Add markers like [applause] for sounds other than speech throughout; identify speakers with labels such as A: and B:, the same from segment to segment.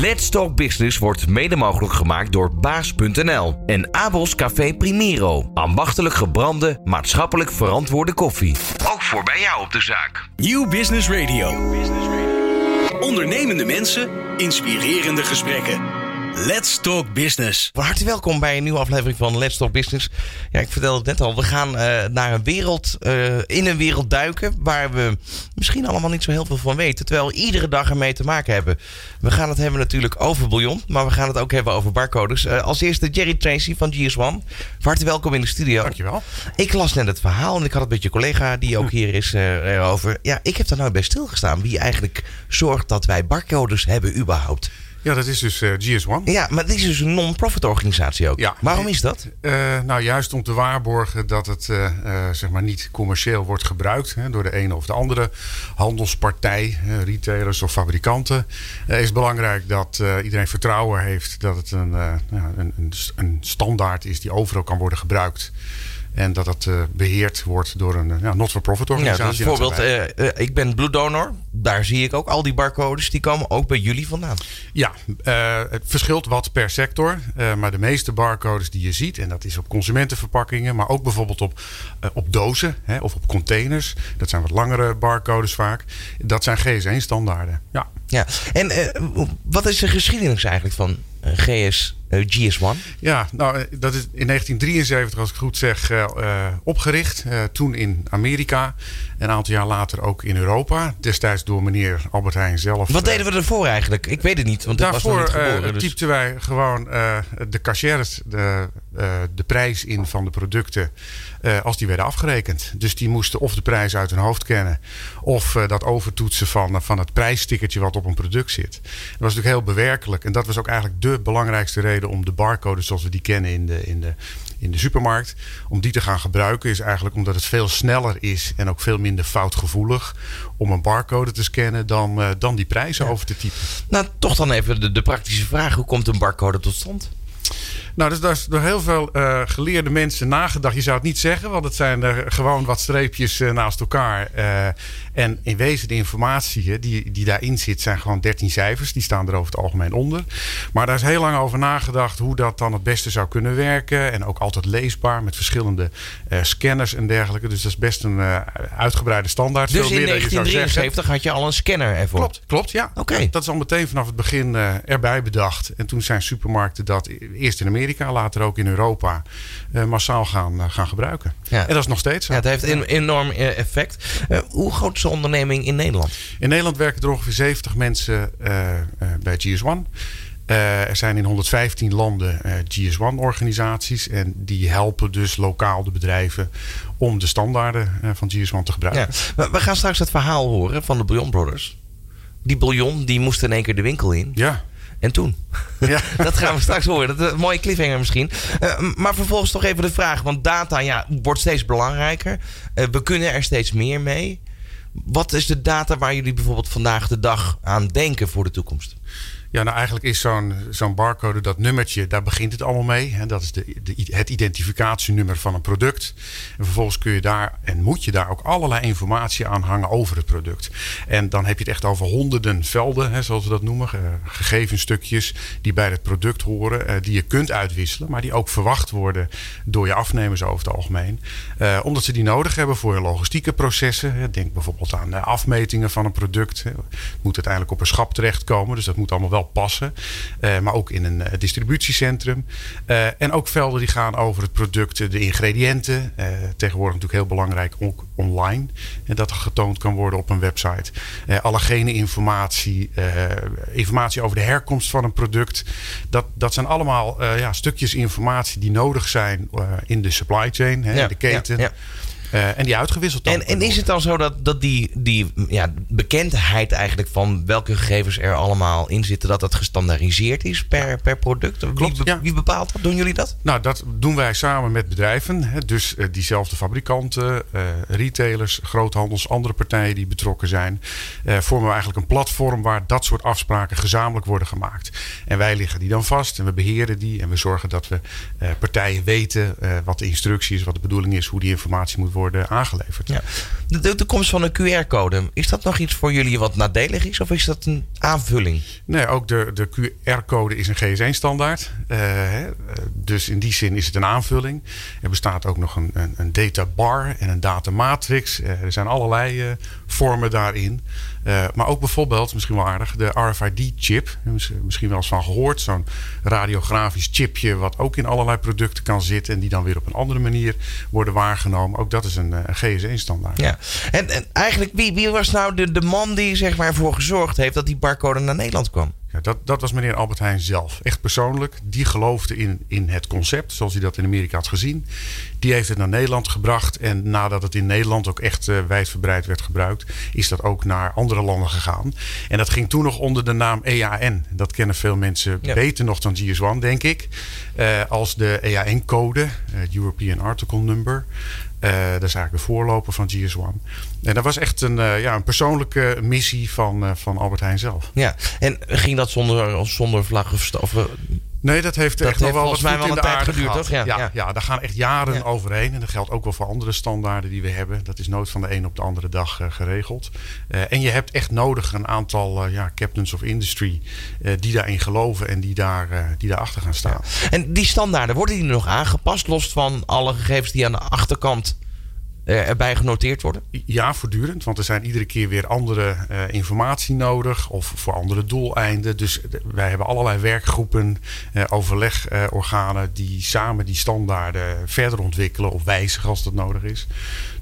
A: Let's Talk Business wordt mede mogelijk gemaakt door baas.nl en Abels Café Primero. Ambachtelijk gebrande, maatschappelijk verantwoorde koffie. Ook voor bij jou op de zaak.
B: Nieuw Business Radio. Ondernemende mensen, inspirerende gesprekken. Let's Talk Business.
C: Van harte welkom bij een nieuwe aflevering van Let's Talk Business. Ja, ik vertelde het net al. We gaan uh, naar een wereld, uh, in een wereld duiken waar we misschien allemaal niet zo heel veel van weten. Terwijl we iedere dag ermee te maken hebben. We gaan het hebben natuurlijk over bouillon, maar we gaan het ook hebben over barcodes. Uh, als eerste Jerry Tracy van GS1. Van harte welkom in de studio.
D: Dankjewel.
C: Ik las net het verhaal en ik had het met je collega die ook hier is erover. Ja, ik heb daar nou bij stilgestaan. Wie eigenlijk zorgt dat wij barcodes hebben überhaupt.
D: Ja, dat is dus uh, GS1.
C: Ja, maar dit is dus een non-profit organisatie ook. Ja. Waarom is dat?
D: Uh, nou, juist om te waarborgen dat het uh, zeg maar niet commercieel wordt gebruikt hè, door de ene of de andere handelspartij, retailers of fabrikanten. is het belangrijk dat iedereen vertrouwen heeft dat het een, een, een, een standaard is die overal kan worden gebruikt. En dat dat uh, beheerd wordt door een ja, not-for-profit organisatie.
C: Ja, dus bijvoorbeeld, uh, uh, ik ben bloeddonor. Daar zie ik ook al die barcodes. Die komen ook bij jullie vandaan.
D: Ja, het verschilt wat per sector. maar de meeste barcodes die je ziet, en dat is op consumentenverpakkingen, maar ook bijvoorbeeld op, op dozen hè, of op containers. Dat zijn wat langere barcodes vaak. Dat zijn GS1-standaarden. Ja.
C: ja. En wat is de geschiedenis eigenlijk van GS, GS1?
D: Ja, nou, dat is in 1973, als ik goed zeg, uh, opgericht. Toen in Amerika. Een aantal jaar later ook in Europa. Destijds door meneer Albert Heijn zelf.
C: Wat deden we ervoor eigenlijk? Ik weet het niet, want
D: daarvoor
C: was nog niet geboren.
D: Dus... typten wij gewoon de cashiers, de, de prijs in van de producten. als die werden afgerekend. Dus die moesten of de prijs uit hun hoofd kennen. Of dat overtoetsen van, van het prijsstickertje wat op een product zit. Dat was natuurlijk heel bewerkelijk. En dat was ook eigenlijk de belangrijkste reden om de barcodes zoals we die kennen in de, in de, in de supermarkt, om die te gaan gebruiken, is eigenlijk omdat het veel sneller is en ook veel minder foutgevoelig om een barcode te scannen dan, uh, dan die prijzen over te typen.
C: Nou, toch dan even de, de praktische vraag: hoe komt een barcode tot stand?
D: Nou, dus daar is door heel veel uh, geleerde mensen nagedacht. Je zou het niet zeggen, want het zijn er gewoon wat streepjes uh, naast elkaar. Uh, en in wezen de informatie die, die daarin zit, zijn gewoon 13 cijfers. Die staan er over het algemeen onder. Maar daar is heel lang over nagedacht hoe dat dan het beste zou kunnen werken. En ook altijd leesbaar met verschillende scanners en dergelijke. Dus dat is best een uitgebreide standaard.
C: Dus Veel in 1973 had je al een scanner ervoor?
D: Klopt, klopt ja.
C: Oké.
D: Dat is al meteen vanaf het begin erbij bedacht. En toen zijn supermarkten dat eerst in Amerika later ook in Europa, uh, massaal gaan, uh, gaan gebruiken. Ja. En dat is nog steeds zo.
C: Ja, het heeft een enorm eh, effect. Uh, hoe groot is de onderneming in Nederland?
D: In Nederland werken er ongeveer 70 mensen bij GS1. er zijn in 115 landen GS1-organisaties. En die helpen dus lokaal de bedrijven om de standaarden van GS1 te gebruiken.
C: Ja. We gaan straks het verhaal horen van de Bouillon Brothers. Die bouillon die moest in één keer de winkel in.
D: Ja.
C: En toen? Ja. [laughs] dat gaan we straks horen. Dat is een mooie cliffhanger misschien. Uh, maar vervolgens toch even de vraag. Want data ja, wordt steeds belangrijker. Uh, we kunnen er steeds meer mee. Wat is de data waar jullie bijvoorbeeld vandaag de dag aan denken voor de toekomst?
D: Ja, nou eigenlijk is zo'n zo'n barcode, dat nummertje, daar begint het allemaal mee. Hè. Dat is de, de, het identificatienummer van een product. En vervolgens kun je daar en moet je daar ook allerlei informatie aan hangen over het product. En dan heb je het echt over honderden velden, hè, zoals we dat noemen. Uh, gegevenstukjes die bij het product horen, uh, die je kunt uitwisselen, maar die ook verwacht worden door je afnemers over het algemeen. Uh, omdat ze die nodig hebben voor je logistieke processen. Denk bijvoorbeeld aan afmetingen van een product. Het moet uiteindelijk op een schap terechtkomen, dus dat moet allemaal wel passen. Uh, maar ook in een uh, distributiecentrum. Uh, en ook velden die gaan over het product, de ingrediënten. tegenwoordig natuurlijk heel belangrijk ook online. En dat getoond kan worden op een website. allergene informatie, informatie over de herkomst van een product. Dat, dat zijn allemaal ja, stukjes informatie die nodig zijn in de supply chain, hè, ja, de keten. Ja, ja. Uh, en die uitgewisseld
C: En, en is het dan zo dat, dat die, die ja, bekendheid eigenlijk van welke gegevens er allemaal in zitten, dat dat gestandaardiseerd is per, per product? Klopt, wie, ja. wie bepaalt dat? Doen jullie dat?
D: Nou, dat doen wij samen met bedrijven. Hè, dus uh, diezelfde fabrikanten, uh, retailers, groothandels, andere partijen die betrokken zijn. vormen we eigenlijk een platform waar dat soort afspraken gezamenlijk worden gemaakt. En wij liggen die dan vast en we beheren die. En we zorgen dat we partijen weten wat de instructie is, wat de bedoeling is, hoe die informatie moet worden worden aangeleverd.
C: Ja. De, de, komst van een QR-code, is dat nog iets voor jullie wat nadelig is? Of is dat een aanvulling?
D: Nee, ook de, de QR-code is een GS1-standaard. dus in die zin is het een aanvulling. Er bestaat ook nog een, een, een data bar en een data matrix. er zijn allerlei vormen daarin. Uh, maar ook bijvoorbeeld, misschien wel aardig, de RFID-chip. Misschien wel eens van gehoord. Zo'n radiografisch chipje wat ook in allerlei producten kan zitten. En die dan weer op een andere manier worden waargenomen. Ook dat is een, een GSE-standaard.
C: Ja. En, en, eigenlijk, wie, wie was nou de, de man die zeg maar, ervoor gezorgd heeft dat die barcode naar Nederland kwam?
D: Ja, dat, dat was meneer Albert Heijn zelf. Echt persoonlijk. Die geloofde in, in het concept, zoals hij dat in Amerika had gezien. Die heeft het naar Nederland gebracht. En nadat het in Nederland ook echt uh, wijdverbreid werd gebruikt, is dat ook naar andere landen gegaan. En dat ging toen nog onder de naam EAN. Dat kennen veel mensen beter nog dan GS1, denk ik. Uh, als de EAN-code, uh, European Article Number. Uh, dat is eigenlijk de voorloper van GS1. En dat was echt een, uh, ja, een persoonlijke missie van, uh, van Albert Heijn zelf.
C: Ja, en ging dat zonder, zonder vlag of, of
D: Nee, dat heeft dat echt nog wel wat mij wel een tijd geduurd,
C: toch?
D: Ja, ja, ja. daar gaan echt jaren ja. overheen. En dat geldt ook wel voor andere standaarden die we hebben. Dat is nooit van de een op de andere dag uh, geregeld. Uh, en je hebt echt nodig een aantal uh, ja, captains of industry die daarin geloven en die, daar, die daarachter gaan staan.
C: En die standaarden, worden die nog aangepast? Los van alle gegevens die aan de achterkant eh, erbij genoteerd worden?
D: Ja, voortdurend. Want er zijn iedere keer weer andere uh, informatie nodig of voor andere doeleinden. Dus wij hebben allerlei werkgroepen, uh, overlegorganen die samen die standaarden verder ontwikkelen of wijzigen als dat nodig is.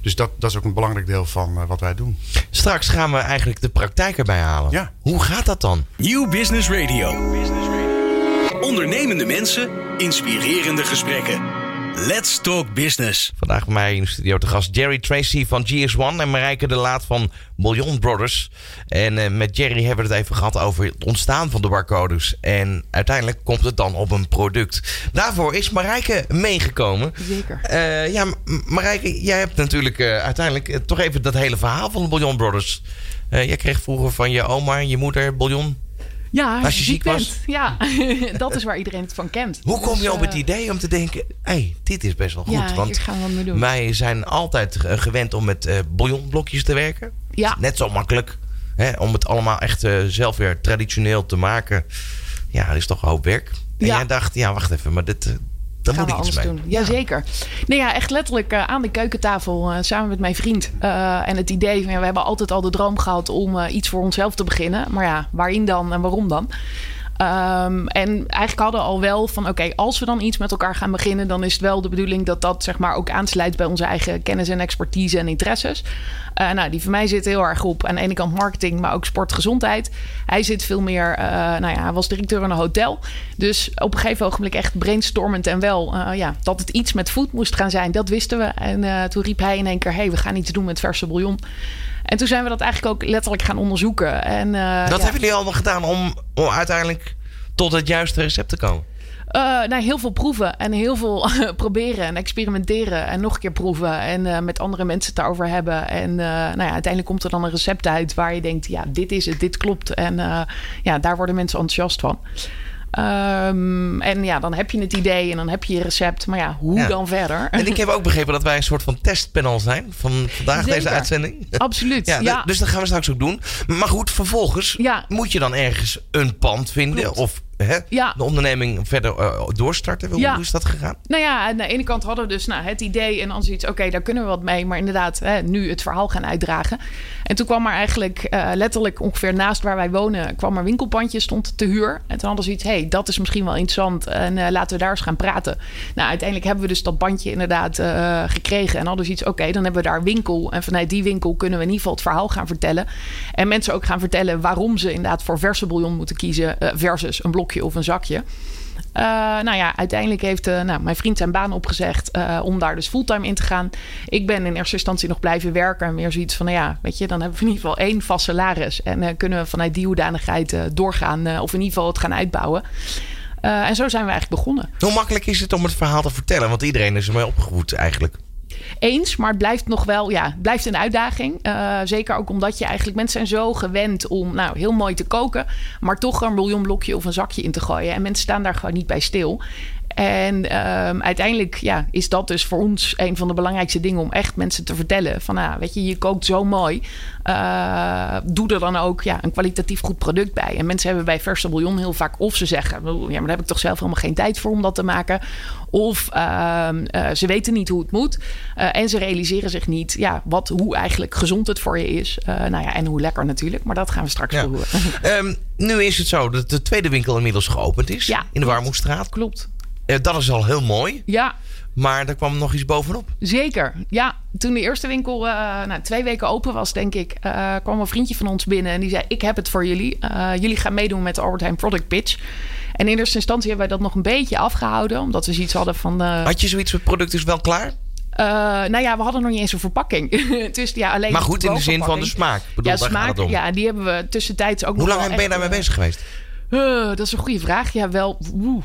D: Dus dat, dat is ook een belangrijk deel van wat wij doen.
C: Straks gaan we eigenlijk de praktijk erbij halen.
D: Ja.
C: Hoe gaat dat dan?
B: Nieuw Business Radio. Ondernemende mensen, inspirerende gesprekken. Let's Talk Business.
C: Vandaag bij mij in de studio te gast Jerry Tracy van GS1 en Marijke de Laat van Bouillon Brothers. En uh, met Jerry hebben we het even gehad over het ontstaan van de barcodes. En uiteindelijk komt het dan op een product. Daarvoor is Marijke meegekomen.
E: Zeker.
C: Uh, ja, Marijke, jij hebt natuurlijk uh, uiteindelijk toch even dat hele verhaal van de Bouillon Brothers. jij kreeg vroeger van je oma en je moeder bouillon.
E: Ja,
C: als je ziek
E: bent.
C: was.
E: Ja, [laughs] dat is waar iedereen het van kent.
C: Hoe kom dus, je op het idee om te denken: hé, hey, dit is best wel goed?
E: Ja,
C: want
E: gaan we mee doen.
C: wij zijn altijd gewend om met uh, bouillonblokjes te werken.
E: Ja.
C: Net zo makkelijk. Hè, om het allemaal echt uh, zelf weer traditioneel te maken. Ja, dat is toch een hoop werk. En
E: ja.
C: jij dacht: ja, wacht even, maar dit. Dan
E: gaan we anders
C: mee.
E: doen. Jazeker. Nee, ja, echt letterlijk uh, aan de keukentafel uh, samen met mijn vriend. Uh, en het idee van ja, we hebben altijd al de droom gehad om iets voor onszelf te beginnen. Maar ja, waarin dan en waarom dan? Um, en eigenlijk hadden al wel van oké, als we dan iets met elkaar gaan beginnen, dan is het wel de bedoeling dat dat zeg maar ook aansluit bij onze eigen kennis en expertise en interesses. Uh, nou, die van mij zit heel erg op aan de ene kant marketing, maar ook sportgezondheid. Hij zit veel meer, uh, nou ja, hij was directeur van een hotel. Dus op een gegeven ogenblik echt brainstormend en wel, uh, ja, dat het iets met food moest gaan zijn, dat wisten we. En toen riep hij in één keer, hey, we gaan iets doen met verse bouillon. En toen zijn we dat eigenlijk ook letterlijk gaan onderzoeken. En,
C: dat
E: ja.
C: hebben jullie allemaal gedaan om, om uiteindelijk tot het juiste recept te komen?
E: Uh, nou, heel veel proeven en heel veel [laughs] proberen en experimenteren en nog een keer proeven en uh, met andere mensen het daarover hebben. En uh, nou ja, uiteindelijk komt er dan een recept uit waar je denkt, ja, dit is het, dit klopt. En ja, daar worden mensen enthousiast van. Um, en ja, dan heb je het idee en dan heb je je recept. Maar ja, hoe
C: Ja.
E: dan verder?
C: En ik heb ook begrepen dat wij een soort van testpanel zijn van vandaag
E: Zeker.
C: deze uitzending.
E: Absoluut,
C: Ja, Dus dat gaan we straks ook doen. Maar goed, vervolgens moet je dan ergens een pand vinden
E: Klopt.
C: of hè,
E: Ja.
C: de onderneming verder eh, doorstarten. Hoe,
E: Ja.
C: is dat gegaan?
E: Nou ja, aan de ene kant hadden we dus nou, het idee en dan zoiets, oké, daar kunnen we wat mee. Maar inderdaad, hè, nu het verhaal gaan uitdragen. En toen kwam er eigenlijk eh, letterlijk ongeveer naast waar wij wonen, kwam er een winkelpandje, stond te huur. En toen hadden ze iets, hé, hey, dat is misschien wel interessant en eh, laten we daar eens gaan praten. Nou, uiteindelijk hebben we dus dat bandje inderdaad gekregen. En hadden ze iets, oké, dan hebben we daar winkel. En vanuit die winkel kunnen we in ieder geval het verhaal gaan vertellen. En mensen ook gaan vertellen waarom ze inderdaad voor verse bouillon moeten kiezen versus een of een zakje. Uh, nou ja, uiteindelijk heeft uh, nou, mijn vriend zijn baan opgezegd uh, om daar dus fulltime in te gaan. Ik ben in eerste instantie nog blijven werken. En meer zoiets van, nou ja, weet je, dan hebben we in ieder geval één vast salaris. En kunnen we vanuit die hoedanigheid doorgaan of in ieder geval het gaan uitbouwen. en zo zijn we eigenlijk begonnen.
C: Hoe makkelijk is het om het verhaal te vertellen? Want iedereen is ermee opgevoed eigenlijk.
E: Eens, maar het blijft nog wel, ja, blijft een uitdaging. Uh, zeker ook omdat je eigenlijk, mensen zijn zo gewend om nou, heel mooi te koken, maar toch een bouillonblokje of een zakje in te gooien. En mensen staan daar gewoon niet bij stil. En ehm, uiteindelijk ja, is dat dus voor ons een van de belangrijkste dingen om echt mensen te vertellen: van nou, weet je, je kookt zo mooi. Uh, doe er dan ook ja, een kwalitatief goed product bij. En mensen hebben bij verse bouillon heel vaak of ze zeggen: ja, maar daar heb ik toch zelf helemaal geen tijd voor om dat te maken. Of uh, uh, ze weten niet hoe het moet. Uh, en ze realiseren zich niet ja, wat, hoe eigenlijk gezond het voor je is. nou ja, en hoe lekker natuurlijk. Maar dat gaan we straks ja. horen.
C: Um, [laughs] nu is het zo dat de tweede winkel inmiddels geopend is.
E: Ja,
C: in de Warmoestraat.
E: Klopt.
C: Dat is al heel mooi.
E: Ja.
C: Maar er kwam nog iets bovenop.
E: Zeker. Ja, toen de eerste winkel uh, nou, twee weken open was, denk ik, uh, kwam een vriendje van ons binnen en die zei: Ik heb het voor jullie. Uh, jullie gaan meedoen met de Albert Heijn Product Pitch. En in eerste instantie hebben wij dat nog een beetje afgehouden, omdat we zoiets hadden van.
C: Had je zoiets, het product is wel klaar?
E: Uh, nou ja, we hadden nog niet eens een verpakking. [laughs] dus ja, alleen
C: maar goed in de zin van de smaak. Bedoel,
E: ja, smaak. Ja, die hebben we tussentijds ook
C: Hoe
E: nog.
C: Hoe lang ben je daarmee bezig geweest?
E: Uh, dat is een goede vraag. Ja, wel. Woe,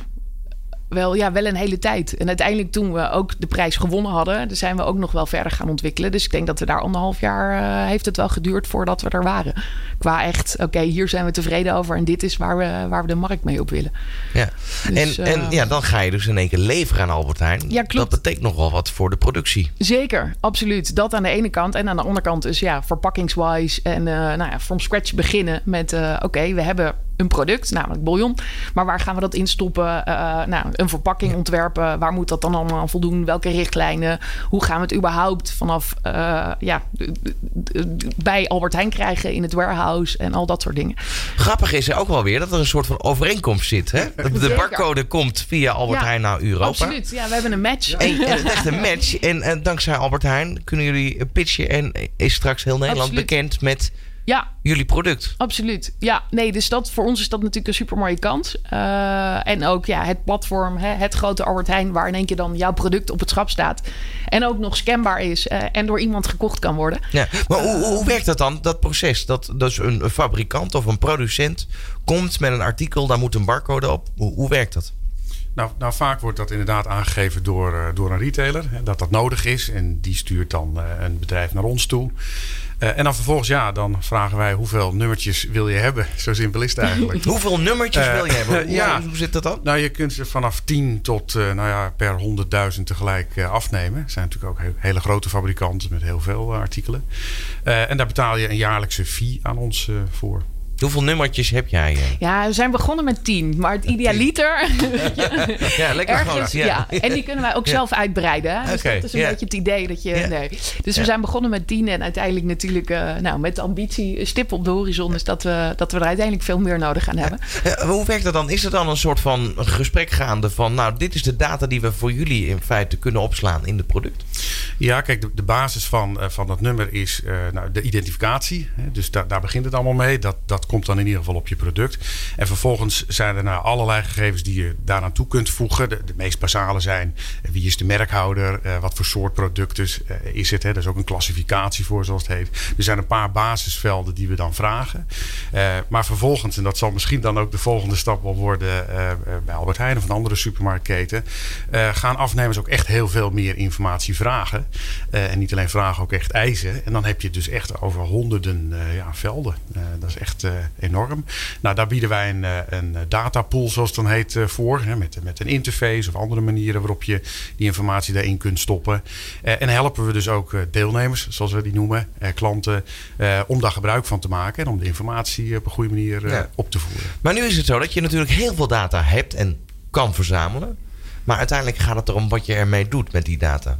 E: wel, ja, wel een hele tijd. En uiteindelijk toen we ook de prijs gewonnen hadden... zijn we ook nog wel verder gaan ontwikkelen. Dus ik denk dat we daar anderhalf jaar... Uh, heeft het wel geduurd voordat we er waren. Qua echt, oké, okay, hier zijn we tevreden over... en dit is waar we, waar we de markt mee op willen.
C: Ja, dus, en, uh, en ja, dan ga je dus in één keer leveren aan Albert Heijn.
E: Ja, klopt.
C: Dat betekent nog wel wat voor de productie.
E: Zeker, absoluut. Dat aan de ene kant. En aan de andere kant dus ja, verpakkingswise... en uh, nou ja, from scratch beginnen met... oké, okay, we hebben een product, namelijk bouillon. Maar waar gaan we dat in stoppen? Uh, nou, een verpakking ontwerpen. Waar moet dat dan allemaal aan voldoen? Welke richtlijnen? Hoe gaan we het überhaupt vanaf uh, ja, bij Albert Heijn krijgen in het warehouse en al dat soort dingen?
C: Grappig is er ook wel weer dat er een soort van overeenkomst zit. Hè? [laughs] De Zeker. barcode komt via Albert ja, Heijn naar Europa.
E: Absoluut, ja, we hebben een match.
C: En, en het is echt een match. En, en dankzij Albert Heijn kunnen jullie pitchen en is straks heel Nederland
E: absoluut.
C: bekend met
E: ja.
C: jullie product.
E: Absoluut. Ja, nee, dus dat, voor ons is dat natuurlijk een super mooie kans. Uh, en ook ja, het platform, hè, het grote Albert Heijn, waar in één keer dan jouw product op het schap staat. En ook nog scanbaar is uh, en door iemand gekocht kan worden.
C: Ja, maar uh, hoe, hoe werkt dat dan, dat proces? Dat dus een fabrikant of een producent komt met een artikel, daar moet een barcode op. Hoe, hoe werkt dat?
D: Nou, nou, vaak wordt dat inderdaad aangegeven door, uh, door een retailer. Hè, dat dat nodig is. En die stuurt dan uh, een bedrijf naar ons toe. Uh, en dan vervolgens, ja, dan vragen wij hoeveel nummertjes wil je hebben. [laughs] Zo simpel is het eigenlijk.
C: hoeveel nummertjes wil je hebben? [laughs] Hoe,
D: ja,
C: hoe zit dat dan?
D: Nou, je kunt ze vanaf 10 tot nou ja, per 100.000 tegelijk afnemen. Er zijn natuurlijk ook hele grote fabrikanten met heel veel artikelen. en daar betaal je een jaarlijkse fee aan ons voor.
C: Hoeveel nummertjes heb jij?
E: Ja, we zijn begonnen met tien. Maar het idealiter... [laughs]
C: ja, lekker
E: ergens, ja. ja. En die kunnen wij ook zelf uitbreiden. Dus okay. dat is een beetje het idee dat je... Nee. Dus we zijn begonnen met tien. En uiteindelijk natuurlijk uh, nou, met de ambitie... stip op de horizon is dat we, dat we er uiteindelijk veel meer nodig gaan hebben.
C: hoe werkt dat dan? Is er dan een soort van gesprek gaande van... nou, dit is de data die we voor jullie in feite kunnen opslaan in het product?
D: Ja, kijk, de, de basis van, van dat nummer is uh, nou, de identificatie. Hè? Dus da daar begint het allemaal mee. Dat, dat komt dan in ieder geval op je product. En vervolgens zijn er nou allerlei gegevens die je daaraan toe kunt voegen. De, meest basale zijn wie is de merkhouder, uh, wat voor soort product is, uh, is het. Hè? Er is ook een klassificatie voor, zoals het heet. Er zijn een paar basisvelden die we dan vragen. Maar vervolgens, en dat zal misschien dan ook de volgende stap wel worden bij Albert Heijn of een andere supermarktketen, gaan afnemers ook echt heel veel meer informatie vragen. en niet alleen vragen, ook echt eisen. En dan heb je het dus echt over honderden ja, velden. dat is echt enorm. Nou, daar bieden wij een, een datapool, zoals het dan heet, voor. Hè, met, met een interface of andere manieren waarop je die informatie daarin kunt stoppen. en helpen we dus ook deelnemers, zoals we die noemen, klanten, om daar gebruik van te maken en om de informatie op een goede manier ja. op te voeren.
C: Maar nu is het zo dat je natuurlijk heel veel data hebt en kan verzamelen. Maar uiteindelijk gaat het erom wat je ermee doet met die data.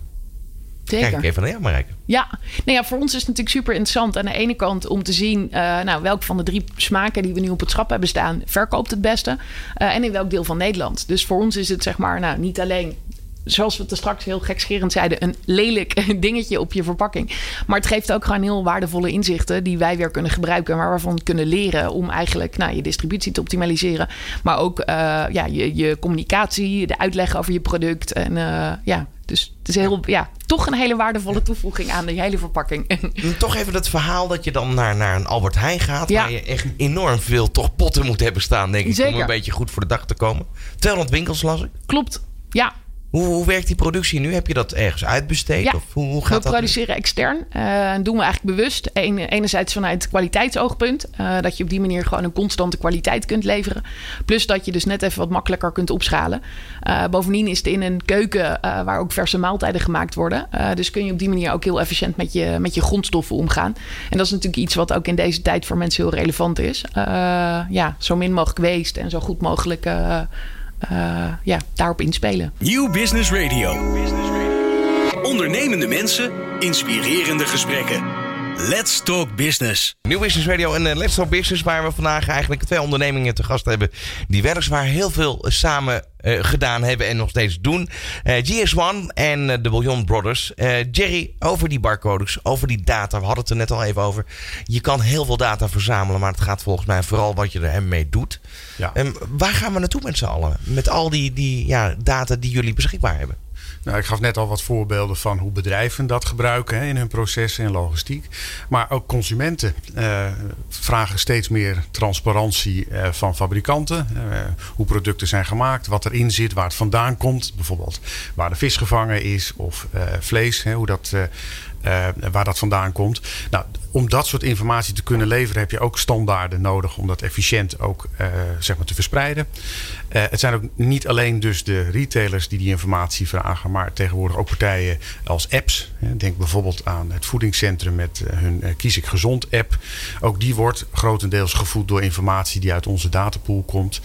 E: Zeker.
C: Kijk even naar jou, Marijke.
E: Ja. Nou ja, voor ons is het natuurlijk super interessant aan de ene kant om te zien uh, nou, welk van de drie smaken die we nu op het schap hebben staan verkoopt het beste. Uh, en in welk deel van Nederland. Dus voor ons is het zeg maar nou, niet alleen zoals we het er straks heel gekscherend zeiden, een lelijk [laughs] dingetje op je verpakking. Maar het geeft ook gewoon heel waardevolle inzichten die wij weer kunnen gebruiken, maar waarvan we kunnen leren om eigenlijk nou, je distributie te optimaliseren. Maar ook uh, ja, je, je communicatie, de uitleg over je product. En uh, ja, dus het is heel, ja, toch een hele waardevolle toevoeging aan de hele verpakking.
C: Toch even het verhaal dat je dan naar, naar een Albert Heijn gaat. Ja. Waar je echt enorm veel toch potten moet hebben staan, denk ik.
E: Zeker.
C: Om een beetje goed voor de dag te komen. 200 winkels las ik.
E: Klopt, ja.
C: Hoe, hoe werkt die productie nu? Heb je dat ergens uitbesteed?
E: Ja,
C: of hoe, hoe
E: we
C: gaat dat?
E: produceren extern. en doen we eigenlijk bewust. Enerzijds vanuit kwaliteitsoogpunt. eh, dat je op die manier gewoon een constante kwaliteit kunt leveren. Plus dat je dus net even wat makkelijker kunt opschalen. Eh, bovendien is het in een keuken waar ook verse maaltijden gemaakt worden. Dus kun je op die manier ook heel efficiënt met je, met je grondstoffen omgaan. En dat is natuurlijk iets wat ook in deze tijd voor mensen heel relevant is. Ja, zo min mogelijk waste en zo goed mogelijk eh, ja, daarop inspelen.
B: Nieuw Business Radio. Ondernemende mensen, inspirerende gesprekken. Let's Talk Business.
C: Nieuw Business Radio en eh, Let's Talk Business, waar we vandaag eigenlijk twee ondernemingen te gast hebben. Die weliswaar heel veel samen eh, gedaan hebben en nog steeds doen. Eh, GS1 en eh, de Bouillon Brothers. Eh, Jerry, over die barcodes, over die data. We hadden het er net al even over. Je kan heel veel data verzamelen, maar het gaat volgens mij vooral wat je er mee doet.
D: Ja.
C: Ehm, waar gaan we naartoe met z'n allen? Met al die, die ja, data die jullie beschikbaar hebben.
D: Nou, ik gaf net al wat voorbeelden van hoe bedrijven dat gebruiken hè, in hun processen en logistiek. Maar ook consumenten eh, vragen steeds meer transparantie eh, van fabrikanten. Eh, hoe producten zijn gemaakt, wat erin zit, waar het vandaan komt. Bijvoorbeeld waar de vis gevangen is of eh, vlees, hè, hoe dat, eh, waar dat vandaan komt. Nou, om dat soort informatie te kunnen leveren heb je ook standaarden nodig om dat efficiënt ook eh, zeg maar te verspreiden. Eh, het zijn ook niet alleen dus de retailers die die informatie vragen, maar tegenwoordig ook partijen als apps. Denk bijvoorbeeld aan het voedingscentrum met hun Kies ik Gezond app. Ook die wordt grotendeels gevoed door informatie die uit onze datapool komt.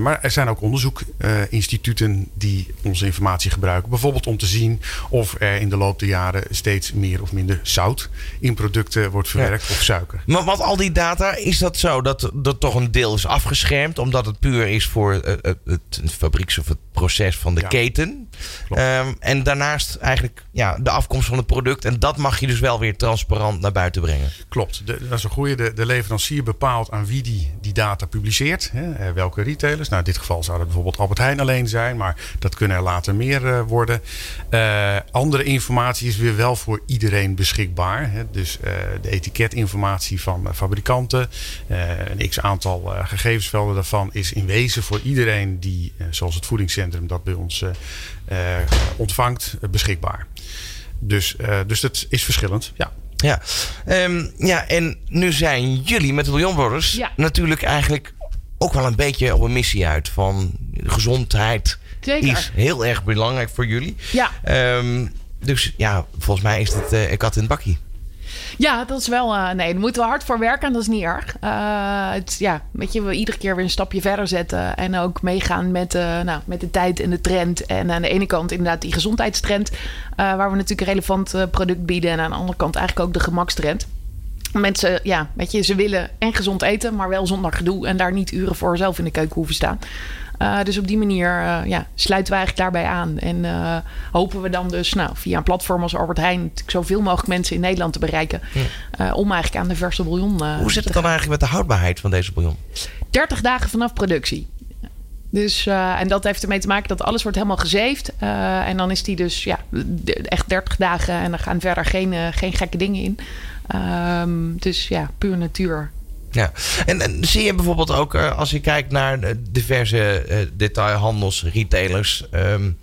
D: Maar er zijn ook onderzoekinstituten die onze informatie gebruiken. Bijvoorbeeld om te zien of er in de loop der jaren steeds meer of minder zout in producten wordt verwerkt of suiker.
C: Maar wat al die data, is dat zo dat er toch een deel is afgeschermd, omdat het puur is voor eh, het, het, fabrieks of het proces van de
D: Ja.
C: keten? Ehm, en daarnaast eigenlijk ja, de afkomst van het product. En dat mag je dus wel weer transparant naar buiten brengen.
D: Klopt, de, dat is een goede. De, de leverancier bepaalt aan wie die, die data publiceert. Hè, eh, welke retailers. Nou, in dit geval zou dat bijvoorbeeld Albert Heijn alleen zijn, maar dat kunnen er later meer eh, worden. Eh, andere informatie is weer wel voor iedereen beschikbaar. Hè, dus eh, de etiketinformatie van eh, fabrikanten, eh, een x aantal eh, gegevensvelden daarvan is in wezen voor iedereen die, zoals het voedingscentrum dat bij ons ontvangt, beschikbaar. Dus, eh, dus dat is verschillend. Ja.
C: Ja. Ehm, ja, en nu zijn jullie met de Bouillon Brothers
E: Ja.
C: natuurlijk eigenlijk ook wel een beetje op een missie uit. Van gezondheid
E: Zeker.
C: is heel erg belangrijk voor jullie.
E: Ja.
C: Ehm, dus ja, volgens mij is het uh, kat in het bakkie.
E: Ja, dat is wel. eh, nee, daar moeten we hard voor werken en dat is niet erg. Eh, het, ja, weet je, we iedere keer weer een stapje verder zetten. En ook meegaan met, eh, nou, met de tijd en de trend. En aan de ene kant inderdaad die gezondheidstrend. waar we natuurlijk een relevant product bieden. En aan de andere kant eigenlijk ook de gemakstrend. Mensen, ja, weet je, ze willen en gezond eten, maar wel zonder gedoe. En daar niet uren voor zelf in de keuken hoeven staan. Uh, dus op die manier uh, ja, sluiten we eigenlijk daarbij aan. En uh, hopen we dan dus nou, via een platform als Albert Heijn... zoveel mogelijk mensen in Nederland te bereiken... Ja. om eigenlijk aan de verse bouillon
C: Hoe zit het dan eigenlijk met de houdbaarheid van deze bouillon?
E: 30 dagen vanaf productie. Dus, uh, en dat heeft ermee te maken dat alles wordt helemaal gezeefd. Uh, en dan is die dus ja, echt 30 dagen en dan gaan verder geen, uh, geen gekke dingen in. Um, dus ja, puur natuur.
C: Ja, en, en, zie je bijvoorbeeld ook uh, als je kijkt naar diverse uh, detailhandels, retailers. Um,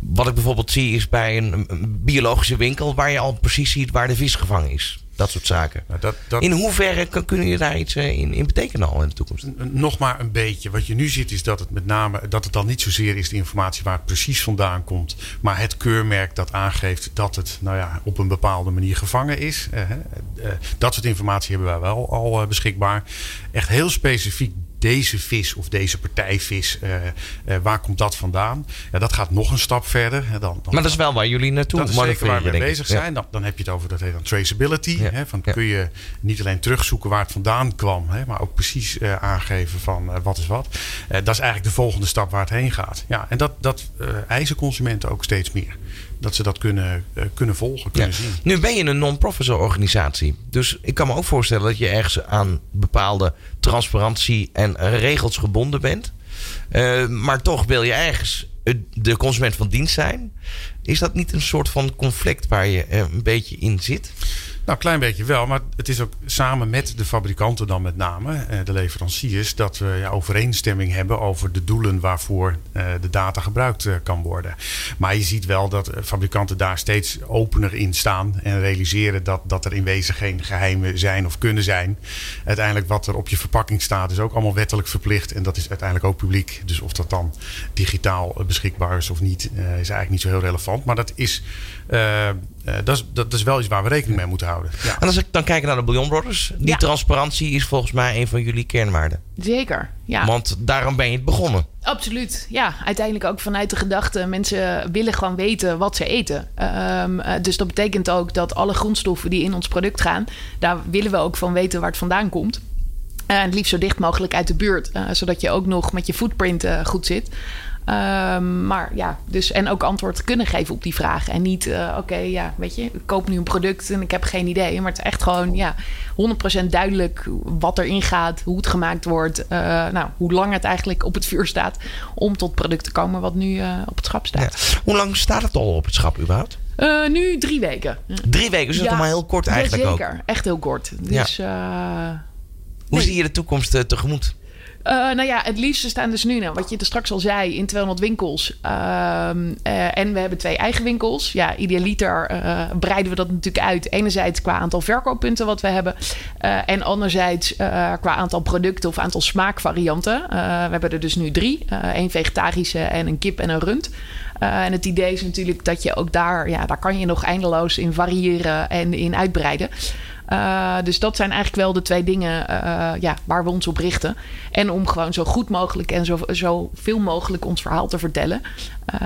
C: wat ik bijvoorbeeld zie is bij een, biologische winkel waar je al precies ziet waar de vis gevangen is. Dat soort zaken.
D: Nou, dat, dat...
C: In hoeverre kan, kunnen je daar iets uh, in, in, betekenen al in de toekomst?
D: Nog maar een beetje. Wat je nu ziet is dat het met name dat het dan niet zozeer is de informatie waar het precies vandaan komt, maar het keurmerk dat aangeeft dat het nou ja, op een bepaalde manier gevangen is. Uh, uh, dat soort informatie hebben wij wel al beschikbaar. Echt heel specifiek deze vis of deze partij vis, uh, uh, waar komt dat vandaan? Ja, dat gaat nog een stap verder. Dan, dan
C: maar dat is wel waar jullie naartoe
D: Dat zeker waar we mee bezig zijn. Ja. Dan, dan, heb je het over dat heet dan traceability. Ja. Hè, van kun je niet alleen terugzoeken waar het vandaan kwam, hè, maar ook precies uh, aangeven van wat is wat. dat is eigenlijk de volgende stap waar het heen gaat. Ja, en dat, dat eisen consumenten ook steeds meer dat ze dat kunnen, uh, kunnen volgen, kunnen
C: ja.
D: zien.
C: Nu ben je een non-profit organisatie. Dus ik kan me ook voorstellen dat je ergens aan bepaalde transparantie en regels gebonden bent. Uh, maar toch wil je ergens de consument van dienst zijn. Is dat niet een soort van conflict waar je een beetje in zit?
D: Nou, klein beetje wel. Maar het is ook samen met de fabrikanten dan met name, eh, de leveranciers, dat we overeenstemming hebben over de doelen waarvoor eh, de data gebruikt eh, kan worden. Maar je ziet wel dat fabrikanten daar steeds opener in staan en realiseren dat, dat er in wezen geen geheimen zijn of kunnen zijn. Uiteindelijk wat er op je verpakking staat is ook allemaal wettelijk verplicht en dat is uiteindelijk ook publiek. Dus of dat dan digitaal beschikbaar is of niet, is eigenlijk niet zo heel relevant. Maar dat is dat, is, dat is wel iets waar we rekening mee moeten houden.
C: Ja. En als ik dan kijk naar de Bouillon Brothers, die transparantie is volgens mij een van jullie kernwaarden.
E: Zeker, ja.
C: Want daarom ben je het begonnen.
E: Absoluut, ja. Uiteindelijk ook vanuit de gedachte, mensen willen gewoon weten wat ze eten. Um, dus dat betekent ook dat alle grondstoffen die in ons product gaan, daar willen we ook van weten waar het vandaan komt. En het liefst zo dicht mogelijk uit de buurt, uh, zodat je ook nog met je footprint goed zit. Um, maar ja, dus en ook antwoord kunnen geven op die vragen. En niet, uh, oké, ja, weet je, ik koop nu een product en ik heb geen idee. Maar het is echt gewoon, ja, 100% duidelijk wat erin gaat, hoe het gemaakt wordt. Uh, nou, hoe lang het eigenlijk op het vuur staat om tot product te komen wat nu uh, op het schap staat.
C: Hoe lang staat het al op het schap überhaupt?
E: nu drie weken.
C: Drie weken, dus dat is nog maar heel kort eigenlijk
E: ja,
C: zeker.
E: ook. echt heel kort. Dus,
C: ja. Hoe zie je de toekomst tegemoet?
E: Uh, nou ja, het liefste staan dus nu, nou, wat je er straks al zei, in 200 winkels. Uh, uh, en we hebben twee eigen winkels. Ja, idealiter eh, breiden we dat natuurlijk uit. Enerzijds qua aantal verkooppunten wat we hebben. Eh, en anderzijds qua aantal producten of aantal smaakvarianten. we hebben er dus nu drie. één vegetarische en een kip en een rund. en het idee is natuurlijk dat je ook daar, ja, daar kan je nog eindeloos in variëren en in uitbreiden. Uh, dus dat zijn eigenlijk wel de twee dingen uh, ja, waar we ons op richten. En om gewoon zo goed mogelijk en zo, zo veel mogelijk ons verhaal te vertellen. Uh,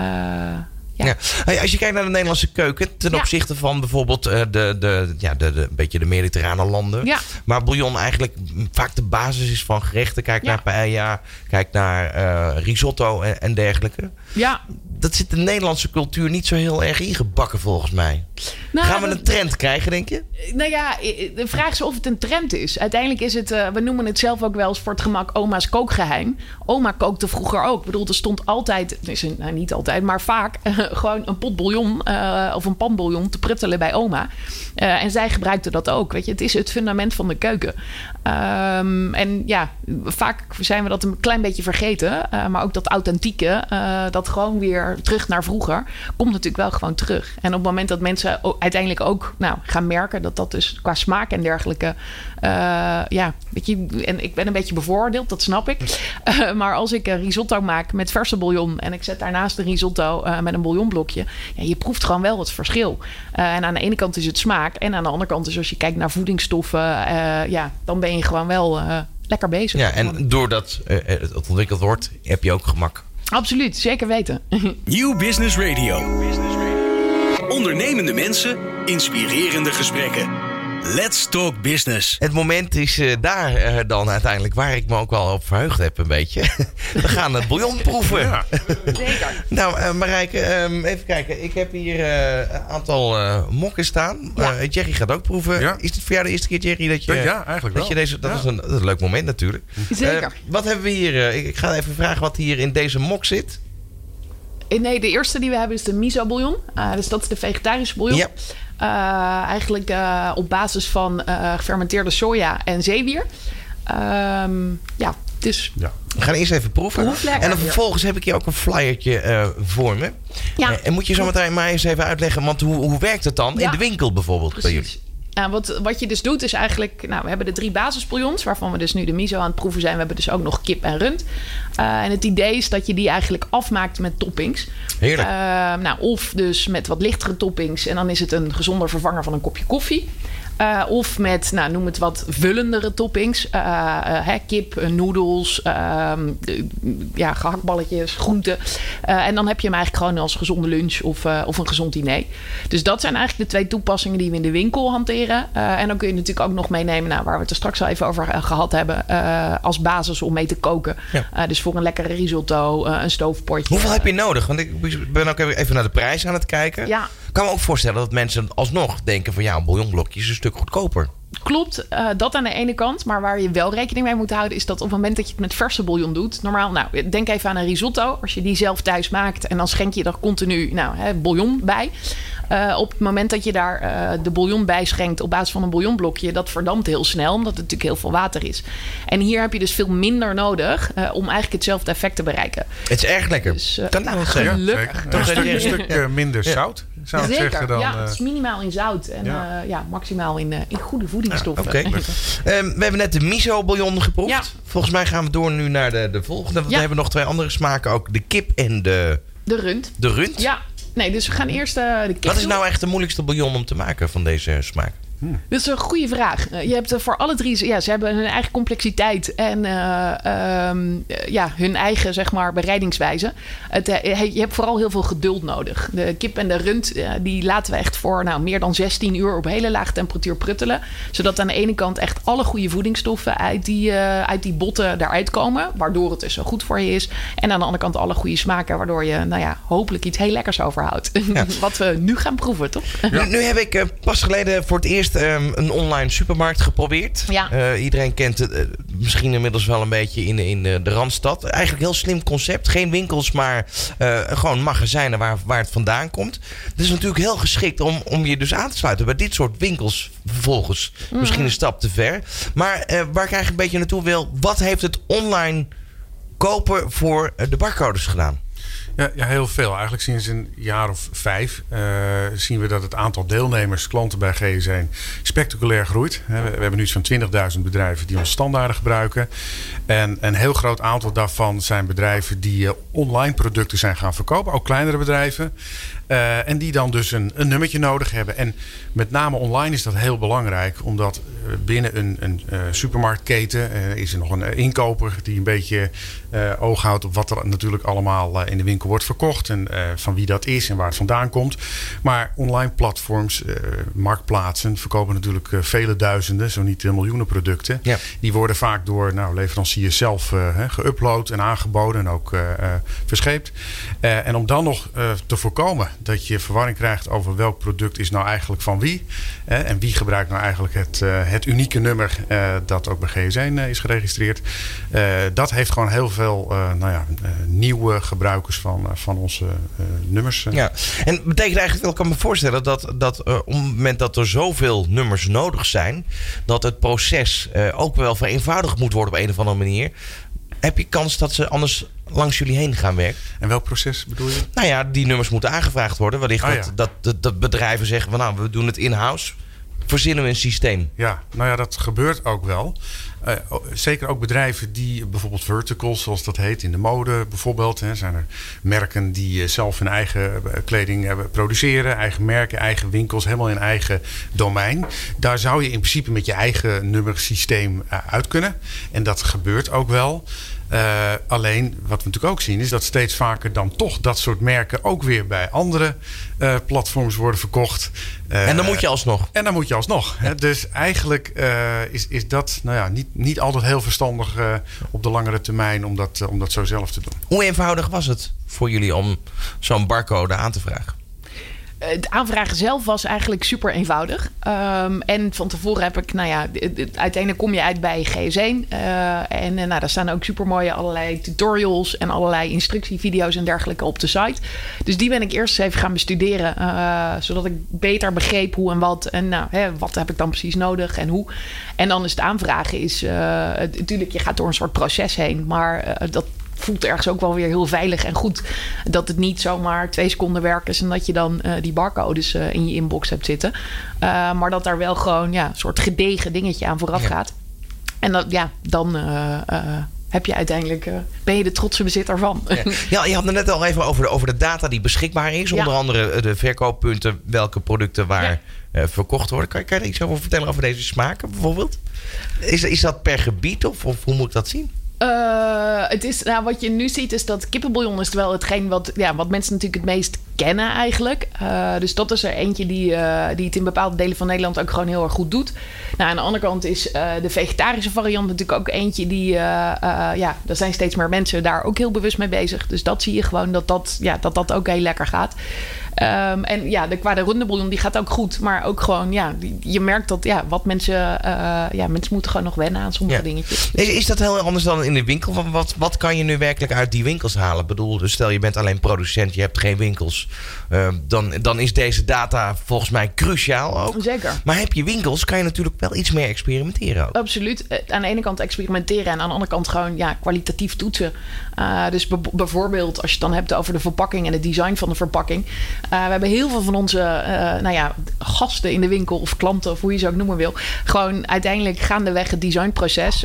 C: ja. ja. Als je kijkt naar de Nederlandse keuken ten opzichte van bijvoorbeeld uh, de, de, ja, de, de, een beetje de mediterrane landen.
E: Ja.
C: Maar bouillon eigenlijk vaak de basis is van gerechten. Kijk naar paella, kijk naar uh, risotto en, en dergelijke.
E: Ja,
C: dat zit de Nederlandse cultuur niet zo heel erg ingebakken volgens mij. Nou, Gaan we een trend krijgen, denk je?
E: Nou ja, de vraag is of het een trend is. Uiteindelijk is het, uh, we noemen het zelf ook wel eens voor het gemak oma's kookgeheim. Oma kookte vroeger ook. Ik bedoel, er stond altijd, nou niet altijd, maar vaak uh, [laughs] gewoon een pot bouillon uh, of een pan bouillon te pruttelen bij oma. en zij gebruikte dat ook. Weet je, het is het fundament van de keuken. Um, en ja, vaak zijn we dat een klein beetje vergeten. maar ook dat authentieke, dat gewoon weer terug naar vroeger, komt natuurlijk wel gewoon terug. En op het moment dat mensen uiteindelijk ook nou, gaan merken dat dat dus qua smaak en dergelijke, uh, ja, weet je, en ik ben een beetje bevoordeeld, dat snap ik. Uh, [laughs] maar als ik een risotto maak met verse bouillon en ik zet daarnaast een risotto uh, met een bouillonblokje, ja, je proeft gewoon wel het verschil. en aan de ene kant is het smaak en aan de andere kant is als je kijkt naar voedingsstoffen, ja, dan ben je gewoon wel lekker bezig.
C: Ja, en doordat het ontwikkeld wordt, heb je ook gemak.
E: Absoluut, zeker weten. [laughs]
B: Nieuw Business Radio. Ondernemende mensen, inspirerende gesprekken. Let's Talk Business.
C: Het moment is uh, daar uh, dan uiteindelijk waar ik me ook wel op verheugd heb een beetje. [laughs] We gaan het bouillon proeven. Ja.
E: Zeker.
C: nou uh, Marijke, um, even kijken. Ik heb hier een aantal mokken staan. Ja. Jerry gaat ook proeven.
D: Ja.
C: Is het voor jou de eerste keer Jerry dat je...
D: Ja, eigenlijk
C: dat
D: wel.
C: Je deze, dat, is een, dat, is een, leuk moment natuurlijk.
E: Zeker.
C: wat hebben we hier? Ik, ik, ga even vragen wat hier in deze mok zit.
E: Nee, de eerste die we hebben is de miso bouillon. dus dat is de vegetarische bouillon.
C: Ja.
E: Uh, eigenlijk uh, op basis van uh, gefermenteerde soja en zeewier. Um, ja, dus...
C: Ja. We gaan eerst even proeven. En dan vervolgens heb ik hier ook een flyertje voor me.
E: Ja.
C: en moet je zo meteen maar eens even uitleggen, want hoe, hoe werkt het dan ja. in de winkel bijvoorbeeld
E: Precies.
C: bij jullie?
E: Nou, wat, wat je dus doet is eigenlijk... Nou, we hebben de drie basisbouillons... waarvan we dus nu de miso aan het proeven zijn. We hebben dus ook nog kip en rund. Uh, en het idee is dat je die eigenlijk afmaakt met toppings.
C: Heerlijk. Uh,
E: nou, of dus met wat lichtere toppings. En dan is het een gezonder vervanger van een kopje koffie. Uh, of met, nou, noem het wat vullendere toppings. Uh, uh, kip, noedels, ehm, ja, gehaktballetjes, groenten. en dan heb je hem eigenlijk gewoon als gezonde lunch of, of een gezond diner. Dus dat zijn eigenlijk de twee toepassingen die we in de winkel hanteren. en dan kun je natuurlijk ook nog meenemen, nou, waar we het er straks al even over gehad hebben, als basis om mee te koken.
C: Ja.
E: dus voor een lekkere risotto, een stoofpotje.
C: Hoeveel heb je nodig? Want ik ben ook even naar de prijs aan het kijken.
E: Ja.
C: Kan me ook voorstellen dat mensen alsnog denken van ja, een bouillonblokje is een stuk goedkoper.
E: Klopt, uh, dat aan de ene kant. Maar waar je wel rekening mee moet houden, is dat op het moment dat je het met verse bouillon doet. Normaal, nou, denk even aan een risotto. Als je die zelf thuis maakt en dan schenk je er continu nou, hè, bouillon bij. Uh, op het moment dat je daar uh, de bouillon bij schenkt op basis van een bouillonblokje, dat verdampt heel snel, omdat het natuurlijk heel veel water is. En hier heb je dus veel minder nodig uh, om eigenlijk hetzelfde effect te bereiken.
C: Het is erg lekker.
E: Dus,
C: kan
E: nou, gelukkig.
D: Een stuk, een stuk minder zout, zou ik
E: Zeker,
D: zeggen dan.
E: ja, het is minimaal in zout en
D: ja.
E: ja. ja maximaal in, in goede voedingsstoffen.
C: Oké. Okay. [laughs] Um, we hebben net de miso bouillon geproefd.
E: Ja.
C: Volgens mij gaan we door nu naar de, de volgende. Want
E: Ja.
C: we hebben nog twee andere smaken. Ook de kip en de,
E: De rund.
C: de rund.
E: Ja, nee, dus we gaan eerst eh, de kip
C: Wat is
E: doen.
C: nou echt de moeilijkste bouillon om te maken van deze smaak?
E: Dat is een goede vraag. Eh, Je hebt er voor alle drie, ja, ze hebben hun eigen complexiteit en eh, ehm, eh, ja, hun eigen zeg maar bereidingswijze. Het, eh, je hebt vooral heel veel geduld nodig. De kip en de rund, die laten we echt voor nou, meer dan 16 uur op hele lage temperatuur pruttelen. Zodat aan de ene kant echt alle goede voedingsstoffen uit die, uit die botten eruit komen. Waardoor het dus zo goed voor je is. En aan de andere kant alle goede smaken. Waardoor je nou ja, hopelijk iets heel lekkers overhoudt. [laughs] Wat we nu gaan proeven, toch?
C: Nu, nu heb ik eh, pas geleden voor het eerst ehm, een online supermarkt geprobeerd.
E: Ja.
C: Eh, iedereen kent het eh, misschien inmiddels wel een beetje in, in eh, de Randstad. Eigenlijk een heel slim concept. Geen winkels, maar gewoon magazijnen waar, waar het vandaan komt. Het is natuurlijk heel geschikt om, om je dus aan te sluiten bij dit soort winkels vervolgens. Misschien een stap te ver. Maar waar ik eigenlijk een beetje naartoe wil. Wat heeft het online kopen voor de barcodes gedaan?
D: Ja, ja, heel veel. Eigenlijk sinds een jaar of vijf eh, zien we dat het aantal deelnemers, klanten bij GS1 spectaculair groeit. We, we hebben nu van 20.000 bedrijven die onze standaarden gebruiken. En een heel groot aantal daarvan zijn bedrijven die eh, online producten zijn gaan verkopen. Ook kleinere bedrijven. Eh, en die dan dus een, een nummertje nodig hebben. En met name online is dat heel belangrijk. Omdat eh, binnen een, een eh, supermarktketen is er nog een inkoper die een beetje oog houdt op wat er natuurlijk allemaal in de winkel wordt verkocht. En van wie dat is en waar het vandaan komt. Maar online platforms, marktplaatsen verkopen natuurlijk vele duizenden, zo niet miljoenen producten.
C: Ja.
D: Die worden vaak door nou, leveranciers zelf geüpload en aangeboden en ook verscheept. En om dan nog te voorkomen dat je verwarring krijgt over welk product is nou eigenlijk van wie. en wie gebruikt nou eigenlijk het, eh, het unieke nummer eh, dat ook bij GS1 eh, is geregistreerd. Dat heeft gewoon heel veel nou ja, nieuwe gebruikers van, van onze nummers.
C: Ja, en betekent eigenlijk ik kan me voorstellen dat, dat op het moment dat er zoveel nummers nodig zijn, dat het proces ook wel vereenvoudigd moet worden op een of andere manier. Heb je kans dat ze anders langs jullie heen gaan werken?
D: En welk proces bedoel je?
C: Nou ja, die nummers moeten aangevraagd worden. Wellicht
D: Ah,
C: dat,
D: ja.
C: dat, dat, dat bedrijven zeggen van nou, we doen het in-house. Verzinnen we een systeem.
D: Ja, nou ja, dat gebeurt ook wel. Eh, o- zeker ook bedrijven die bijvoorbeeld verticals, zoals dat heet, in de mode bijvoorbeeld. Hè, zijn er merken die eh, zelf hun eigen eh, kleding hebben produceren, eigen merken, eigen winkels, helemaal in eigen domein. Daar zou je in principe met je eigen nummersysteem uit kunnen. En dat gebeurt ook wel. Alleen wat we natuurlijk ook zien is dat steeds vaker dan toch dat soort merken ook weer bij andere platforms worden verkocht.
C: En dan moet je alsnog.
D: en dan moet je alsnog. Hè? Dus eigenlijk is, is dat nou ja, niet, niet altijd heel verstandig eh, op de langere termijn om dat, eh, om dat zo zelf te doen.
C: Hoe eenvoudig was het voor jullie om zo'n barcode aan te vragen?
E: Het aanvragen zelf was eigenlijk super eenvoudig. Ehm, en van tevoren heb ik, nou ja, uiteindelijk kom je uit bij GS1. eh, en eh, nou, daar staan ook super mooie allerlei tutorials en allerlei instructievideo's en dergelijke op de site. Dus die ben ik eerst even gaan bestuderen. eh, zodat ik beter begreep hoe en wat. En nou, hè, wat heb ik dan precies nodig en hoe. En dan is het aanvragen is, natuurlijk, je gaat door een soort proces heen. Maar dat voelt ergens ook wel weer heel veilig en goed. Dat het niet zomaar twee seconden werk is en dat je dan eh, die barcodes eh, in je inbox hebt zitten. Eh, maar dat daar wel gewoon ja, een soort gedegen dingetje aan vooraf
C: Ja.
E: gaat. En dat, ja, dan heb je uiteindelijk, ben je de trotse bezitter van.
C: Ja, je had het net al even over de, over de data die beschikbaar is.
E: Ja.
C: Onder andere de verkooppunten, welke producten waar
E: Ja.
C: verkocht worden. Kan, je- kan je er iets over vertellen over deze smaken bijvoorbeeld? Is, is dat per gebied of, of hoe moet ik dat zien?
E: Eh, het is, nou, wat je nu ziet is dat kippenbouillon is wel hetgeen wat, ja, wat mensen natuurlijk het meest kennen eigenlijk. Uh, dus dat is er eentje die, uh, die het in bepaalde delen van Nederland ook gewoon heel erg goed doet. Nou, aan de andere kant is de vegetarische variant natuurlijk ook eentje die... ja, er zijn steeds meer mensen daar ook heel bewust mee bezig. Dus dat zie je gewoon dat dat, ja, dat, dat ook heel lekker gaat. Um, en ja, de, qua de rundebouillon, die gaat ook goed. Maar ook gewoon, ja, je merkt dat ja, wat mensen... ja, mensen moeten gewoon nog wennen aan sommige dingetjes.
C: Is, is dat heel anders dan in de winkel? Wat, wat kan je nu werkelijk uit die winkels halen? Ik bedoel, dus stel je bent alleen producent, je hebt geen winkels. Uh, dan, dan is deze data volgens mij cruciaal ook.
E: Zeker.
C: Maar heb je winkels, kan je natuurlijk wel iets meer experimenteren. Ook.
E: Absoluut. Eh, aan de ene kant experimenteren en aan de andere kant gewoon ja, kwalitatief toetsen. Uh, dus bijvoorbeeld als je het dan hebt over de verpakking en het design van de verpakking. Uh, we hebben heel veel van onze nou ja, gasten in de winkel of klanten of hoe je ze ook noemen wil. Gewoon uiteindelijk gaandeweg het designproces.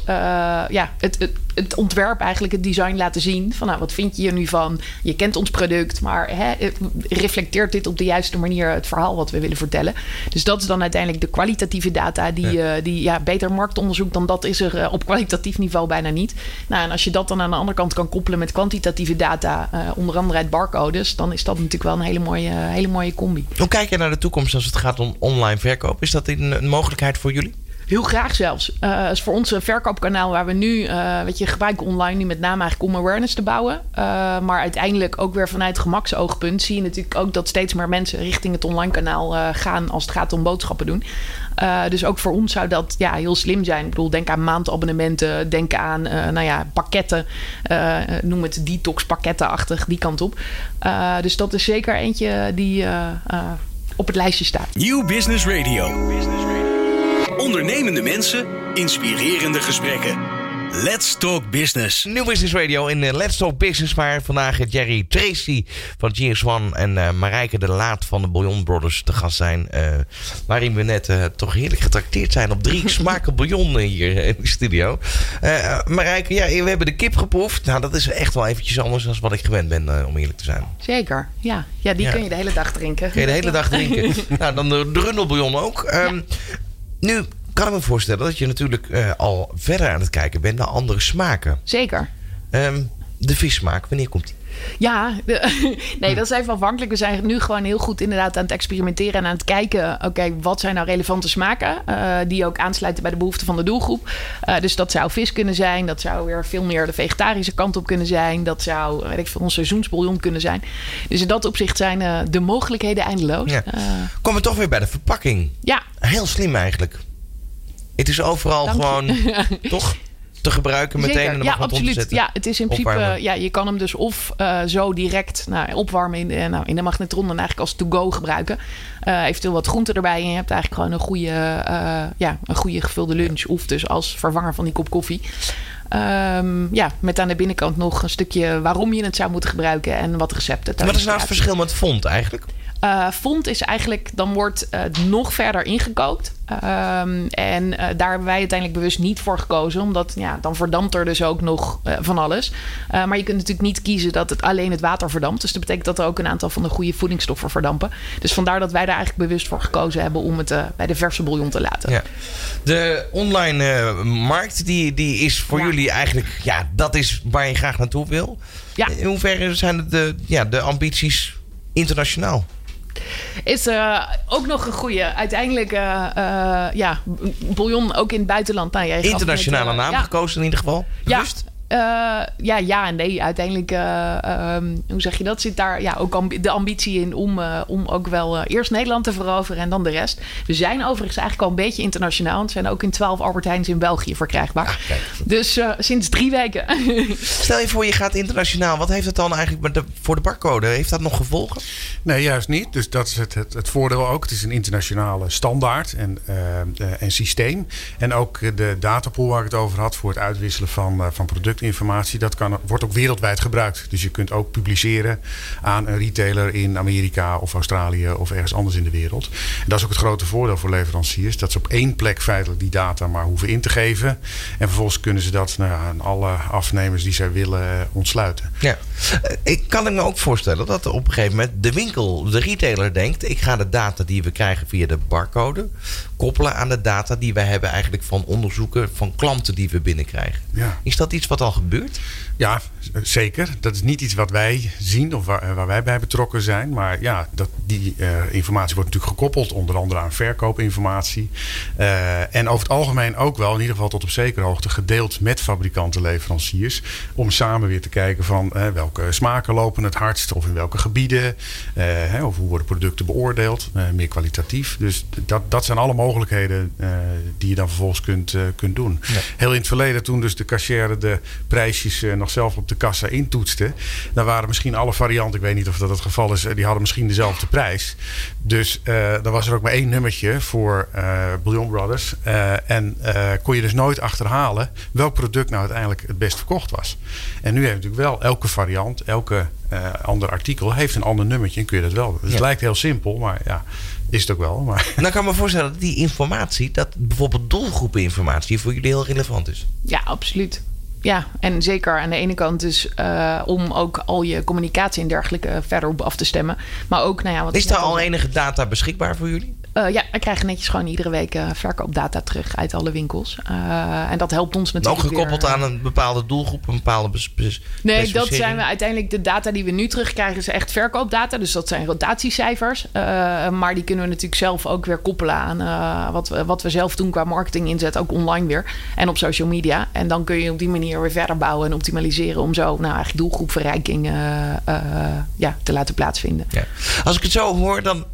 E: ja, het, het, het ontwerp eigenlijk, het design laten zien. Van nou, wat vind je hier nu van? Je kent ons product, maar hè, reflecteert dit op de juiste manier het verhaal wat we willen vertellen? Dus dat is dan uiteindelijk de kwalitatieve data die, ja. Uh, die ja, beter marktonderzoek dan dat is er uh, op kwalitatief niveau bijna niet. Nou, en als je dat dan aan de andere kant kan koppelen met kwantitatieve data, uh, onder andere uit barcodes, dan is dat natuurlijk wel een hele mooie, hele mooie combi.
C: Hoe kijk je naar de toekomst als het gaat om online verkoop? Is dat een, een mogelijkheid voor jullie?
E: Heel graag zelfs. Uh, is voor ons verkoopkanaal waar we nu, uh, je, gebruiken online nu met name eigenlijk om awareness te bouwen. Uh, maar uiteindelijk ook weer vanuit gemaksoogpunt zie je natuurlijk ook dat steeds meer mensen richting het online kanaal gaan als het gaat om boodschappen doen. dus ook voor ons zou dat ja, heel slim zijn. Ik bedoel, denk aan maandabonnementen, denk aan nou ja, pakketten. noem het detox pakkettenachtig, die kant op. dus dat is zeker eentje die op het lijstje staat.
B: New Business Radio. New Business Radio. Ondernemende mensen, inspirerende gesprekken. Let's Talk Business.
C: New Business Radio in uh, Let's Talk Business. Waar vandaag Jerry Tracy van GS1 en uh, Marijke de Laat van de Bouillon Brothers te gast zijn. Uh, waarin we net toch heerlijk getrakteerd zijn op drie [laughs] smaken bouillon hier in de studio. Marijke, ja, we hebben de kip geproefd. Nou, dat is echt wel eventjes anders dan wat ik gewend ben, om eerlijk te zijn.
E: Zeker, ja. Ja, die ja. kun je de hele dag drinken.
C: Kun je de hele dag [laughs] drinken. nou, dan de, de rundelbouillon ook. Um, ja. Nu kan me voorstellen dat je natuurlijk uh, al verder aan het kijken bent naar andere smaken.
E: Zeker.
C: Um, de vissmaak, wanneer komt die?
E: Ja, de, [laughs] nee, dat is even afhankelijk. We zijn nu gewoon heel goed inderdaad aan het experimenteren en aan het kijken. Oké, wat zijn nou relevante smaken uh, die ook aansluiten bij de behoeften van de doelgroep? Uh, dus dat zou vis kunnen zijn, dat zou weer veel meer de vegetarische kant op kunnen zijn, dat zou, weet ik veel, ons seizoensbouillon kunnen zijn. Dus in dat opzicht zijn uh, de mogelijkheden eindeloos.
C: Ja. Komen we toch weer bij de verpakking?
E: Ja.
C: Heel slim eigenlijk. Het is overal
E: Dank
C: gewoon,
E: je. [laughs]
C: toch? te gebruiken meteen
E: Zeker.
C: en dan
E: ja, absoluut. Ja, het is in principe,
C: Opwarmen.
E: ja, je kan hem dus of uh, zo direct nou, opwarmen in de, nou, in de magnetron en eigenlijk als to-go gebruiken. Uh, eventueel wat groente erbij en je hebt eigenlijk gewoon een goede, uh, ja, een goede gevulde lunch. Of dus als vervanger van die kop koffie. Um, ja, met aan de binnenkant nog een stukje waarom je het zou moeten gebruiken en wat recepten.
C: Wat is nou het verschil met fond eigenlijk?
E: Uh, fond is eigenlijk, dan wordt het uh, nog verder ingekookt. Um, en uh, daar hebben wij uiteindelijk bewust niet voor gekozen. Omdat ja, dan verdampt er dus ook nog van alles. maar je kunt natuurlijk niet kiezen dat het alleen het water verdampt. Dus dat betekent dat er ook een aantal van de goede voedingsstoffen verdampen. Dus vandaar dat wij daar eigenlijk bewust voor gekozen hebben om het bij de verse bouillon te laten.
C: Ja. De online markt die, die is voor
E: Ja.
C: jullie eigenlijk, ja, dat is waar je graag naartoe wil.
E: Ja.
C: In hoeverre zijn het de, ja, de ambities internationaal?
E: Is uh, ook nog een goede. Uiteindelijk, uh, uh, ja, bouillon ook in het buitenland. Nou, jij
C: Internationale
E: net,
C: naam
E: ja.
C: gekozen in ieder geval.
E: Ja,
C: Bewust?
E: Uh, ja, ja en nee. Uiteindelijk, uh, um, hoe zeg je dat? Zit daar ja, ook ambi de ambitie in om, uh, om ook wel uh, eerst Nederland te veroveren en dan de rest. We zijn overigens eigenlijk al een beetje internationaal. We zijn ook in 12 Albert Heijns in België verkrijgbaar. Dus uh, sinds drie weken. [laughs]
C: Stel je voor, je gaat internationaal. Wat heeft het dan eigenlijk met de, voor de barcode? Heeft dat nog gevolgen?
D: Nee, juist niet. Dus dat is het, het, het voordeel ook. Het is een internationale standaard en, uh, uh, en systeem. En ook de datapool waar ik het over had voor het uitwisselen van, uh, van productinformatie, dat kan, wordt ook wereldwijd gebruikt. Dus je kunt ook publiceren aan een retailer in Amerika of Australië of ergens anders in de wereld. En dat is ook het grote voordeel voor leveranciers. Dat ze op één plek feitelijk die data maar hoeven in te geven. En vervolgens kunnen ze dat nou ja, aan alle afnemers die zij willen uh, ontsluiten.
C: Ja. Uh, ik kan me ook voorstellen dat op een gegeven moment de winkel, de retailer denkt: ik ga de data die we krijgen via de barcode koppelen aan de data die wij hebben eigenlijk van onderzoeken van klanten die we binnenkrijgen.
D: Ja.
C: Is dat iets wat al al gebeurd?
D: Ja, zeker. Dat is niet iets wat wij zien of waar, waar wij bij betrokken zijn. Maar ja, dat, die uh, informatie wordt natuurlijk gekoppeld, onder andere aan verkoopinformatie. Uh, en over het algemeen ook wel, in ieder geval tot op zekere hoogte, gedeeld met fabrikanten, leveranciers. Om samen weer te kijken van uh, welke smaken lopen het hardst of in welke gebieden. Hè, of hoe worden producten beoordeeld, meer kwalitatief. Dus dat, dat zijn alle mogelijkheden die je dan vervolgens kunt, kunt doen. Ja. Heel in het verleden, toen dus de cashier de prijsjes nog zelf op de kassa intoetste, dan waren misschien alle varianten, ik weet niet of dat het geval is, die hadden misschien dezelfde prijs. Dus uh, dan was er ook maar één nummertje voor uh, Bouillon Brothers. Uh, en kon je dus nooit achterhalen welk product nou uiteindelijk het best verkocht was. En nu heb je natuurlijk wel elke variant, elke ander artikel heeft een ander nummertje en kun je dat wel. Dus ja. het lijkt heel simpel, maar ja, is het ook wel. Maar.
C: Dan kan ik me voorstellen dat die informatie, dat bijvoorbeeld doelgroepeninformatie voor jullie heel relevant is.
E: Ja, absoluut. Ja, en zeker aan de ene kant dus uh, om ook al je communicatie en dergelijke verder op af te stemmen. Maar ook, nou ja... Wat
C: is er al enige data beschikbaar voor jullie?
E: Uh, ja, we krijgen netjes gewoon iedere week uh, verkoopdata terug uit alle winkels. Uh, en dat helpt ons natuurlijk.
C: Ook gekoppeld
E: weer,
C: aan een bepaalde doelgroep, een bepaalde. Bes, bes,
E: nee, dat zijn we uiteindelijk. De data die we nu terugkrijgen is echt verkoopdata. Dus dat zijn rotatiecijfers. maar die kunnen we natuurlijk zelf ook weer koppelen aan wat, we, wat we zelf doen qua marketing inzet. Ook online weer. En op social media. En dan kun je op die manier weer verder bouwen en optimaliseren. Om zo nou, eigenlijk doelgroepverrijking ja, te laten plaatsvinden.
C: Ja. Als ik het zo hoor, dan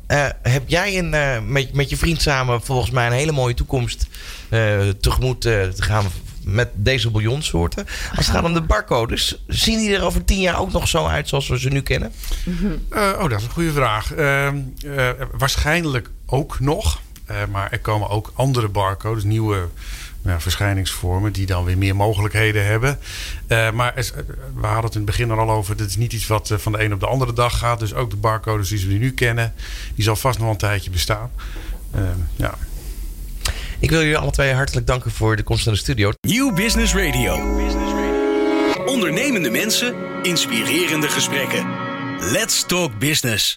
C: heb jij een met, met je vriend samen volgens mij een hele mooie toekomst uh, tegemoet uh, te gaan met deze bouillonsoorten. Als het gaat om de barcodes, zien die er over tien jaar ook nog zo uit zoals we ze nu kennen?
D: Uh, oh, dat is een goede vraag. waarschijnlijk ook nog. maar er komen ook andere barcodes, nieuwe ja, verschijningsvormen die dan weer meer mogelijkheden hebben. Uh, maar we hadden het in het begin er al over. Dit is niet iets wat van de een op de andere dag gaat. Dus ook de barcodes die we nu kennen, die zal vast nog een tijdje bestaan. Uh, ja.
C: Ik wil jullie alle twee hartelijk danken voor de komst naar de studio.
B: Nieuw Business Radio. Ondernemende mensen, inspirerende gesprekken. Let's talk business.